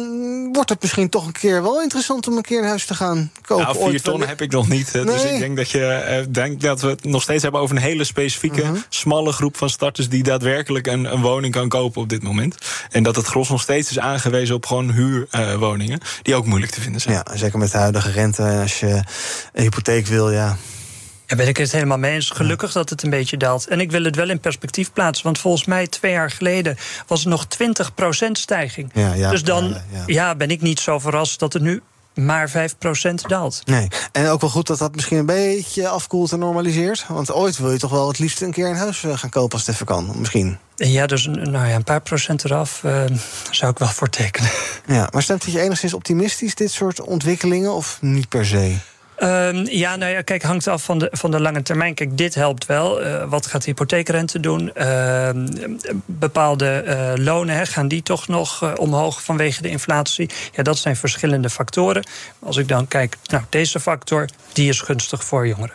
wordt het misschien toch een keer wel interessant om een keer een huis te gaan kopen. Nou, vier ton heb ik nog niet. Nee. Dus ik denk dat, je, uh, denk dat we het nog steeds hebben over een hele specifieke, uh -huh. smalle groep van starters die daadwerkelijk een, een, woning kan kopen op dit moment. En dat het gros nog steeds is aangewezen op gewoon huurwoningen, uh, die ook moeilijk te vinden zijn. Ja, zeker met de huidige rente. Als je een hypotheek wil, ja. Ja, ben ik het helemaal mee eens. Gelukkig dat het een beetje daalt. En ik wil het wel in perspectief plaatsen. Want volgens mij twee jaar geleden was het nog 20% stijging. Ja, ja, dus dan ja, ja. ja, ben ik niet zo verrast dat het nu maar 5% daalt. Nee. En ook wel goed dat dat misschien een beetje afkoelt en normaliseert. Want ooit wil je toch wel het liefst een keer een huis eh, gaan kopen als het even kan. Misschien. Ja, dus nou ja, een paar procent eraf uh, zou ik wel voor tekenen. Ja, maar stemt het je enigszins optimistisch, dit soort ontwikkelingen, of niet per se? Um, ja, nou ja, kijk, hangt af van de, van de lange termijn. Kijk, dit helpt wel. Uh, wat gaat de hypotheekrente doen? Uh, bepaalde uh, lonen, hè, gaan die toch nog omhoog vanwege de inflatie? Ja, dat zijn verschillende factoren. Als ik dan kijk, nou, deze factor, die is gunstig voor jongeren.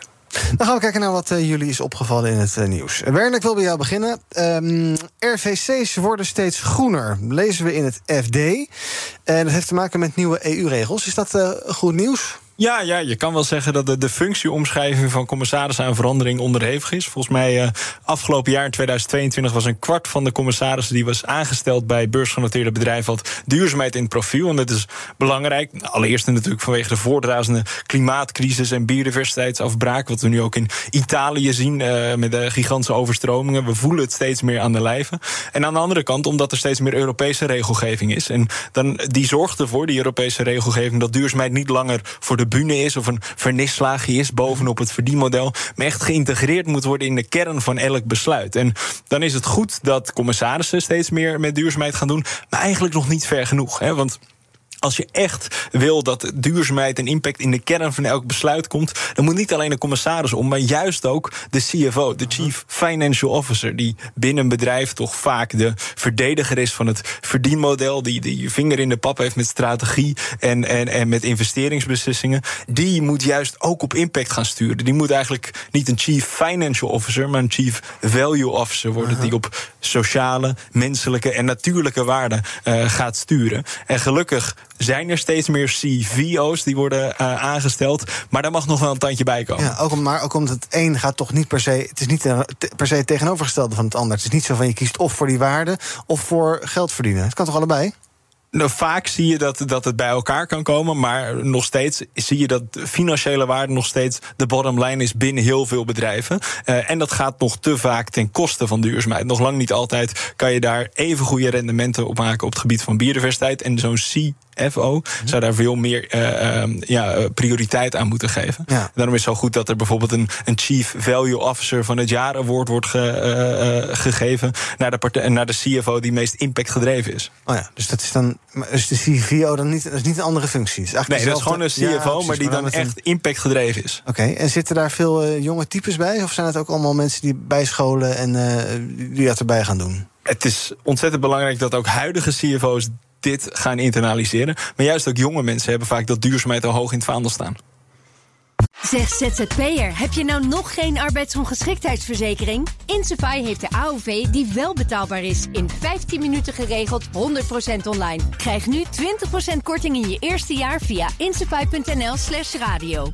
Dan gaan we kijken naar wat jullie is opgevallen in het nieuws. Werner, ik wil bij jou beginnen. Um, RVC's worden steeds groener, lezen we in het FD. En dat heeft te maken met nieuwe EU-regels. Is dat goed nieuws? Ja, ja, je kan wel zeggen dat de, functieomschrijving van commissarissen aan verandering onderhevig is. Volgens mij uh, afgelopen jaar in 2022 was een kwart van de commissarissen die was aangesteld bij beursgenoteerde bedrijven had duurzaamheid in het profiel. En dat is belangrijk. Allereerst natuurlijk vanwege de voortrazende klimaatcrisis en biodiversiteitsafbraak. Wat we nu ook in Italië zien uh, met de gigantische overstromingen. We voelen het steeds meer aan de lijve. En aan de andere kant omdat er steeds meer Europese regelgeving is. En dan, die zorgt ervoor, die Europese regelgeving, dat duurzaamheid niet langer voor de bühne is of een vernislaagje is bovenop het verdienmodel, maar echt geïntegreerd moet worden in de kern van elk besluit. En dan is het goed dat commissarissen steeds meer met duurzaamheid gaan doen, maar eigenlijk nog niet ver genoeg. Hè? Want als je echt wil dat duurzaamheid en impact in de kern van elk besluit komt, dan moet niet alleen de commissaris om, maar juist ook de CFO, de Chief Financial Officer, die binnen een bedrijf toch vaak de verdediger is van het verdienmodel, die, die je vinger in de pap heeft met strategie en, en, en met investeringsbeslissingen. Die moet juist ook op impact gaan sturen. Die moet eigenlijk niet een Chief Financial Officer, maar een Chief Value Officer worden, die op sociale, menselijke en natuurlijke waarden uh, gaat sturen. En gelukkig zijn er steeds meer CVO's die worden uh, aangesteld. Maar daar mag nog wel een tandje bij komen. Ja, ook, maar ook omdat het een gaat toch niet per se. Het is niet per se het tegenovergestelde van het ander. Het is niet zo van je kiest of voor die waarde of voor geld verdienen. Het kan toch allebei? Nou, vaak zie je dat, dat het bij elkaar kan komen, maar nog steeds zie je dat financiële waarde nog steeds de bottom line is binnen heel veel bedrijven. Uh, en dat gaat nog te vaak ten koste van duurzaamheid. Nog lang niet altijd kan je daar even goede rendementen op maken op het gebied van biodiversiteit. En zo'n CFO, zou daar veel meer uh, ja, prioriteit aan moeten geven. Ja. Daarom is het zo goed dat er bijvoorbeeld een, een Chief Value Officer van het jaar award wordt ge, gegeven naar de, partij, naar de CFO die meest impact gedreven is. Oh ja, dus dat is dan. Is de CVO dan niet, dat is niet een andere functie? Is nee, dat is gewoon een CFO, maar die dan echt impact gedreven is. Oké, en zitten daar veel uh, jonge types bij? Of zijn het ook allemaal mensen die bijscholen en die dat erbij gaan doen? Het is ontzettend belangrijk dat ook huidige CFO's dit gaan internaliseren. Maar juist ook jonge mensen hebben vaak dat duurzaamheid al hoog in het vaandel staan. Zeg ZZP'er, heb je nou nog geen arbeidsongeschiktheidsverzekering? Insafai heeft de AOV die wel betaalbaar is. In 15 minuten geregeld, 100% online. Krijg nu 20% korting in je eerste jaar via insafai.nl slash radio.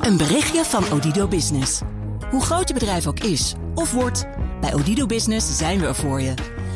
Een berichtje van Odido Business. Hoe groot je bedrijf ook is of wordt, bij Odido Business zijn we er voor je.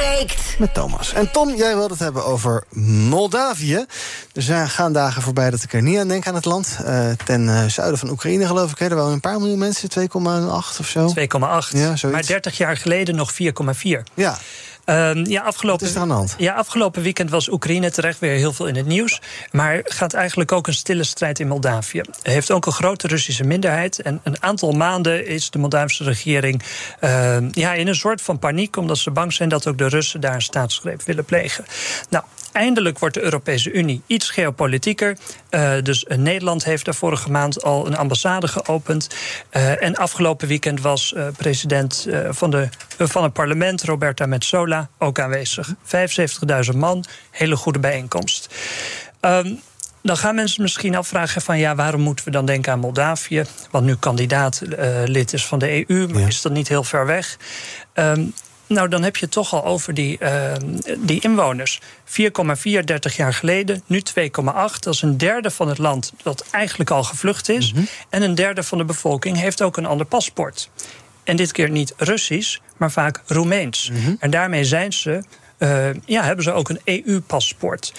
Breekt. Met Thomas. En Tom, jij wilde het hebben over Moldavië. Er gaan dagen voorbij dat ik er niet aan denk aan het land. Uh, ten uh, zuiden van Oekraïne, geloof ik. Hè. Er wonen een paar miljoen mensen, 2,8 of zo. 2,8. Ja, maar 30 jaar geleden nog 4,4. Ja. Uh, ja, afgelopen, Wat is er aan de hand? Ja, afgelopen weekend was Oekraïne terecht weer heel veel in het nieuws. Maar gaat eigenlijk ook een stille strijd in Moldavië. Heeft ook een grote Russische minderheid. En een aantal maanden is de Moldavische regering uh, ja, in een soort van paniek. Omdat ze bang zijn dat ook de Russen daar een staatsgreep willen plegen. Nou, eindelijk wordt de Europese Unie iets geopolitieker. Uh, dus Nederland heeft daar vorige maand al een ambassade geopend. Uh, en afgelopen weekend was uh, president van, de, van het parlement, Roberta Metsola, ook aanwezig. 75.000 man, hele goede bijeenkomst. Um, dan gaan mensen misschien afvragen van ja, waarom moeten we dan denken aan Moldavië? Want nu kandidaat lid is van de EU, maar ja. is dat niet heel ver weg? Um, nou, dan heb je het toch al over die, uh, die inwoners. 4,4 30 jaar geleden, nu 2,8. Dat is een derde van het land dat eigenlijk al gevlucht is. Mm -hmm. En een derde van de bevolking heeft ook een ander paspoort. En dit keer niet Russisch, maar vaak Roemeens. Mm -hmm. En daarmee zijn ze uh, ja, hebben ze ook een EU-paspoort.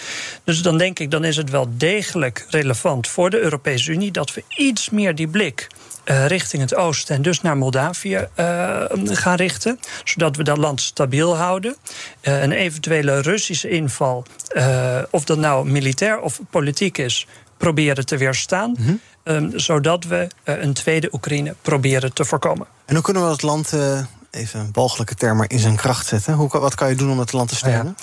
Dus dan denk ik, dan is het wel degelijk relevant voor de Europese Unie dat we iets meer die blik. Uh, richting het oosten en dus naar Moldavië uh, gaan richten. Zodat we dat land stabiel houden. Uh, een eventuele Russische inval, of dat nou militair of politiek is, proberen te weerstaan. Mm -hmm. um, zodat we een tweede Oekraïne proberen te voorkomen. En hoe kunnen we het land even een walgelijke term, maar in zijn kracht zetten? Hoe, wat kan je doen om het land te steunen?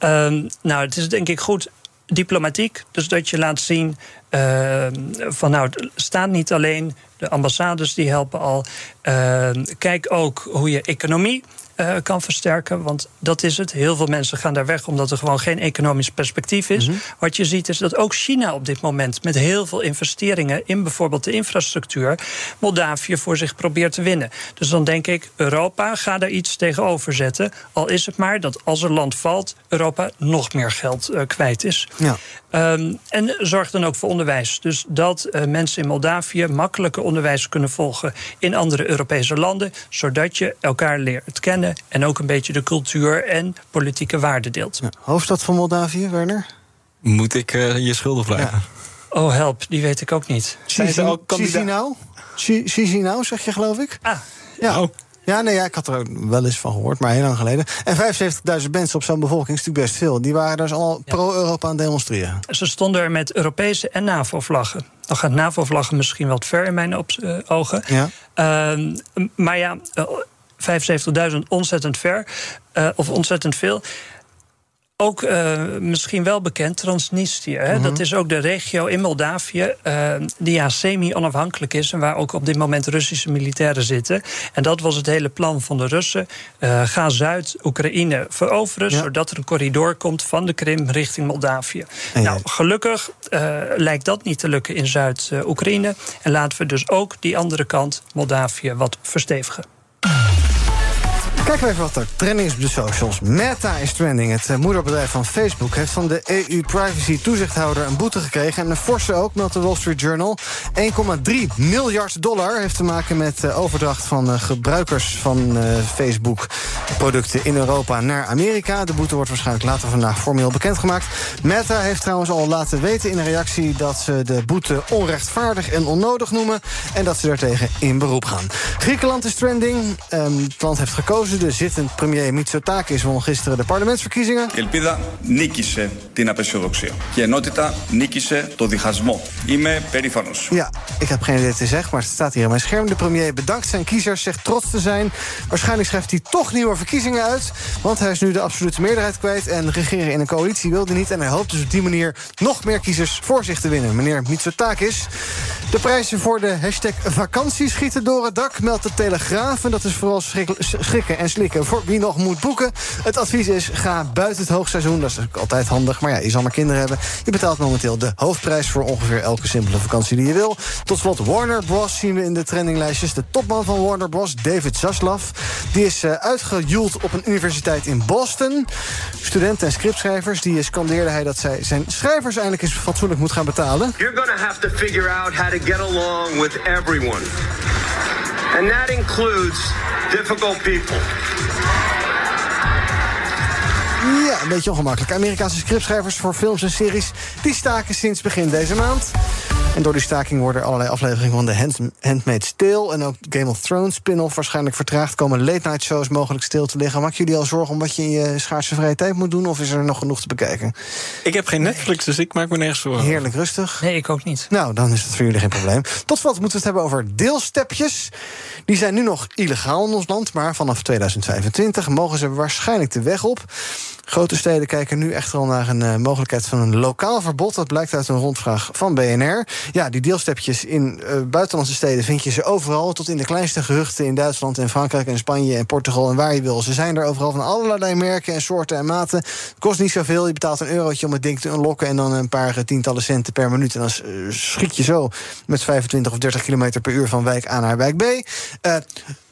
Ja. Um, nou, het is denk ik goed diplomatiek. Dus dat je laat zien uh, van nou, het staat niet alleen. De ambassades die helpen al. Uh, kijk ook hoe je economie uh, kan versterken. Want dat is het. Heel veel mensen gaan daar weg omdat er gewoon geen economisch perspectief is. Mm -hmm. Wat je ziet is dat ook China op dit moment met heel veel investeringen in bijvoorbeeld de infrastructuur Moldavië voor zich probeert te winnen. Dus dan denk ik, Europa ga daar iets tegenover zetten. Al is het maar dat als een land valt, Europa nog meer geld uh, kwijt is. Ja. Um, en zorg dan ook voor onderwijs. Dus dat uh, mensen in Moldavië makkelijker onderwijs kunnen volgen in andere Europese landen, zodat je elkaar leert kennen en ook een beetje de cultuur en politieke waarden deelt. Ja. Hoofdstad van Moldavië, Werner? Moet ik uh, je schuldig blijven? Ja. Oh, help, die weet ik ook niet. Zijn ze Chisinau? Chisinau, zeg je, geloof ik? Ah, ja. Oh. Ja, nee, ja, ik had er wel eens van gehoord, maar heel lang geleden. En 75.000 mensen op zo'n bevolking is natuurlijk best veel. Die waren dus ja. pro-Europa aan het demonstreren. Ze stonden er met Europese en NAVO-vlaggen. Dan gaat NAVO-vlaggen misschien wat ver in mijn uh, ogen. Ja. Uh, maar ja, uh, 75.000 ontzettend ver, uh, of ontzettend veel. Ook uh, misschien wel bekend, Transnistrië. Hè? Mm -hmm. Dat is ook de regio in Moldavië uh, die ja semi-onafhankelijk is... en waar ook op dit moment Russische militairen zitten. En dat was het hele plan van de Russen. Uh, ga Zuid-Oekraïne veroveren... Ja. zodat er een corridor komt van de Krim richting Moldavië. En nou, gelukkig lijkt dat niet te lukken in Zuid-Oekraïne. En laten we dus ook die andere kant, Moldavië, wat verstevigen. Kijken we even wat er trending is op de socials. Meta is trending. Het eh, moederbedrijf van Facebook heeft van de EU-privacy-toezichthouder een boete gekregen. En een forse ook, meldt de Wall Street Journal. 1,3 miljard dollar heeft te maken met uh, overdracht van uh, gebruikers van Facebook-producten in Europa naar Amerika. De boete wordt waarschijnlijk later vandaag formeel bekendgemaakt. Meta heeft trouwens al laten weten in een reactie dat ze de boete onrechtvaardig en onnodig noemen. En dat ze daartegen in beroep gaan. Griekenland is trending. Um, het land heeft gekozen. De zittend premier Mitsotakis won gisteren de parlementsverkiezingen. Elpida nikise την απεσιοδοξία. Και ενότητα νίκησε το διχασμό. Είμαι περήφανο. Ja, ik heb geen idee te zeggen, maar het staat hier op mijn scherm. De premier bedankt zijn kiezers, zegt trots te zijn. Waarschijnlijk schrijft hij toch nieuwe verkiezingen uit. Want hij is nu de absolute meerderheid kwijt. En regeren in een coalitie wilde niet. En hij hoopt dus op die manier nog meer kiezers voor zich te winnen. Meneer Mitsotakis. De prijzen voor de hashtag vakantie schieten door het dak, meldt de Telegraaf. En dat is vooral schrikken en slikken voor wie nog moet boeken. Het advies is, ga buiten het hoogseizoen. Dat is altijd handig, maar ja, je zal maar kinderen hebben. Je betaalt momenteel de hoofdprijs voor ongeveer elke simpele vakantie die je wil. Tot slot Warner Bros. zien we in de trendinglijstjes. De topman van Warner Bros., David Zaslav... die is uh, uitgejoeld op een universiteit in Boston. Studenten en scriptschrijvers, die scandeerde hij... dat zij zijn schrijvers eindelijk eens fatsoenlijk moet gaan betalen. You're gonna have to figure out how to get along with everyone. And that includes difficult people. Ja, een beetje ongemakkelijk. Amerikaanse scriptschrijvers voor films en series... die staken sinds begin deze maand. En door die staking worden allerlei afleveringen van The Handmaid's Tale... en ook Game of Thrones spin-off waarschijnlijk vertraagd... komen late-night shows mogelijk stil te liggen. Maak jullie al zorgen om wat je in je schaarse vrije tijd moet doen... of is er nog genoeg te bekijken? Ik heb geen Netflix, dus ik maak me nergens zorgen. Heerlijk rustig. Nee, ik ook niet. Nou, dan is het voor jullie geen probleem. Tot slot moeten we het hebben over deelstepjes. Die zijn nu nog illegaal in ons land... maar vanaf 2025 mogen ze waarschijnlijk de weg op... Grote steden kijken nu echt al naar een uh, mogelijkheid van een lokaal verbod. Dat blijkt uit een rondvraag van BNR. Ja, die deelstepjes in uh, buitenlandse steden vind je ze overal. Tot in de kleinste gehuchten in Duitsland en Frankrijk en Spanje en Portugal en waar je wil. Ze zijn er overal van allerlei merken en soorten en maten. Kost niet zoveel. Je betaalt een eurotje om het ding te unlocken en dan een paar tientallen centen per minuut. En dan schiet je zo met 25 of 30 kilometer per uur van wijk A naar wijk B.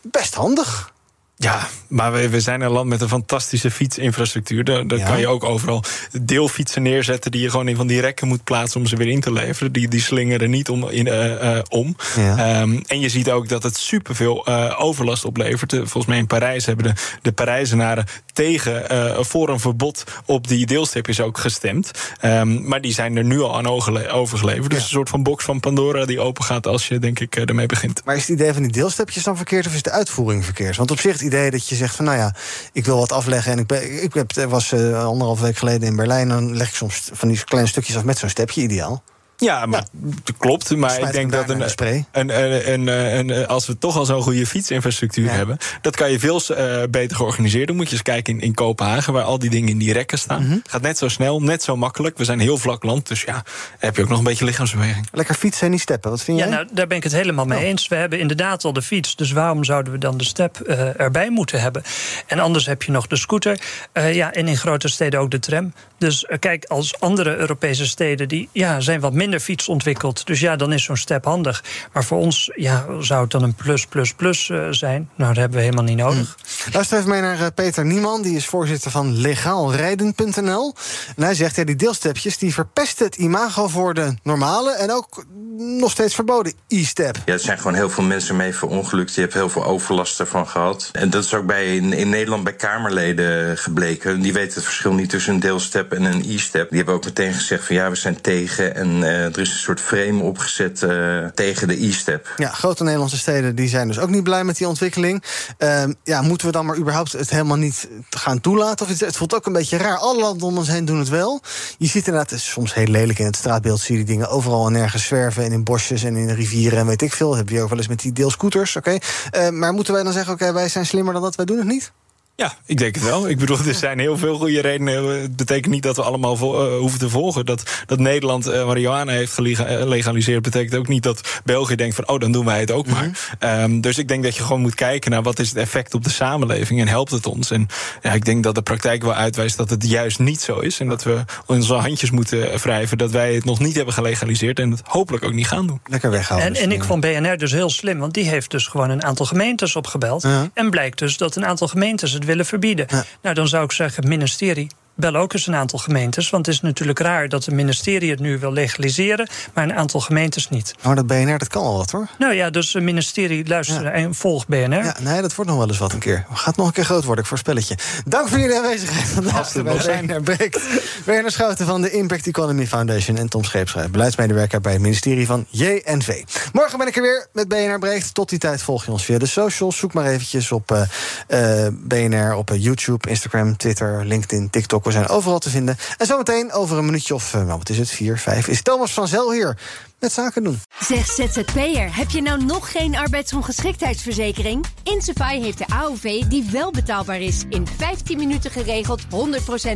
best handig. Ja, maar we, we zijn een land met een fantastische fietsinfrastructuur. Daar, daar ja. kan je ook overal deelfietsen neerzetten... die je gewoon in van die rekken moet plaatsen om ze weer in te leveren. Die, die slingeren niet om. In, uh, uh, om. Ja. Um, en je ziet ook dat het superveel uh, overlast oplevert. Volgens mij in Parijs hebben de, de Parijzenaren tegen voor een verbod op die deelstepjes ook gestemd. Um, maar die zijn er nu al aan overgeleverd. Dus ja. een soort van box van Pandora die open gaat als je, denk ik, ermee begint. Maar is het idee van die deelstepjes dan verkeerd of is de uitvoering verkeerd? Want op zich idee dat je zegt van nou ja, ik wil wat afleggen. En ik, ben, ik heb, was uh, anderhalf week geleden in Berlijn. Dan leg ik soms van die kleine stukjes af met zo'n stepje ideaal. Ja, maar ja. klopt. Maar ik denk dat een, een, een, een, een, als we toch al zo'n goede fietsinfrastructuur ja. hebben, dat kan je veel uh, beter georganiseerd doen. Moet je eens kijken in, in Kopenhagen, waar al die dingen in die rekken staan. Mm -hmm. Gaat net zo snel, net zo makkelijk. We zijn heel vlak land, dus ja, heb je ook nog een beetje lichaamsbeweging. Lekker fietsen en niet steppen. Wat vind ja, jij? Nou, daar ben ik het helemaal mee oh. eens. We hebben inderdaad al de fiets, dus waarom zouden we dan de step uh, erbij moeten hebben? En anders heb je nog de scooter. Uh, ja, en in grote steden ook de tram. Dus kijk, als andere Europese steden die ja, zijn wat minder fiets ontwikkeld. Dus ja, dan is zo'n step handig. Maar voor ons ja, zou het dan een plus, plus, plus uh, zijn. Nou, dat hebben we helemaal niet nodig. Hm. Luister even mee naar uh, Peter Nieman. Die is voorzitter van legaalrijden.nl. En hij zegt, ja, die deelstepjes die verpesten het imago voor de normale... en ook nog steeds verboden e-step. Ja, er zijn gewoon heel veel mensen mee verongelukt. Je hebt heel veel overlast ervan gehad. En dat is ook bij, in, in Nederland bij Kamerleden gebleken. Die weten het verschil niet tussen een deelstep en een e-step. Die hebben ook meteen gezegd van ja, we zijn tegen... en uh, er is een soort frame opgezet uh, tegen de e-step. Ja, grote Nederlandse steden die zijn dus ook niet blij met die ontwikkeling. Uh, ja, moeten we dan maar überhaupt het helemaal niet gaan toelaten? Of het, voelt ook een beetje raar. Alle landen om doen het wel. Je ziet inderdaad, het is soms heel lelijk in het straatbeeld... zie je die dingen overal en nergens zwerven... en in bosjes en in rivieren en weet ik veel. Heb je ook wel eens met die deelscooters, oké. Uh, maar moeten wij dan zeggen, oké, wij zijn slimmer dan dat, wij doen het niet? Ja, ik denk het wel. Ik bedoel, er zijn heel veel goede redenen. Het betekent niet dat we allemaal vo- uh, hoeven te volgen. Dat, dat Nederland uh, marihuana heeft gelegaliseerd... betekent ook niet dat België denkt van... oh, dan doen wij het ook maar. -hmm. um, dus ik denk dat je gewoon moet kijken naar... wat is het effect op de samenleving en helpt het ons? En ja, ik denk dat de praktijk wel uitwijst dat het juist niet zo is. En dat we onze handjes moeten wrijven... dat wij het nog niet hebben gelegaliseerd... en het hopelijk ook niet gaan doen. Lekker weghouden. En, en ik vond BNR dus heel slim... want die heeft dus gewoon een aantal gemeentes opgebeld. Ja. En blijkt dus dat een aantal gemeentes het willen verbieden. Ja. Nou, dan zou ik zeggen, ministerie. Bel ook eens een aantal gemeentes. Want het is natuurlijk raar dat het ministerie het nu wil legaliseren, maar een aantal gemeentes niet. Maar dat BNR, dat kan al wat hoor. Nou ja, dus het ministerie luistert ja. en volgt BNR. Ja, nee, dat wordt nog wel eens wat een keer. Gaat nog een keer groot worden, ik voorspel het je. Dank voor jullie aanwezigheid vandaag bij BNR Breekt. BNR Schouten van de Impact Economy Foundation en Tom Scheepschrijf, beleidsmedewerker bij het ministerie van JNV. Morgen ben ik er weer met BNR Breekt. Tot die tijd volg je ons via de socials. Zoek maar eventjes op uh, uh, BNR, op uh, YouTube, Instagram, Twitter, LinkedIn, TikTok. Zijn overal te vinden. En zometeen over een minuutje of, nou, wat is het, vier, vijf... is Thomas van Zel hier met zaken doen. Zeg ZZP'er, heb je nou nog geen arbeidsongeschiktheidsverzekering? Insafai heeft de AOV die wel betaalbaar is. In 15 minuten geregeld, 100%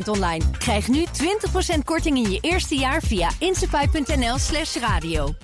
online. Krijg nu 20% korting in je eerste jaar via insafai.nl slash radio.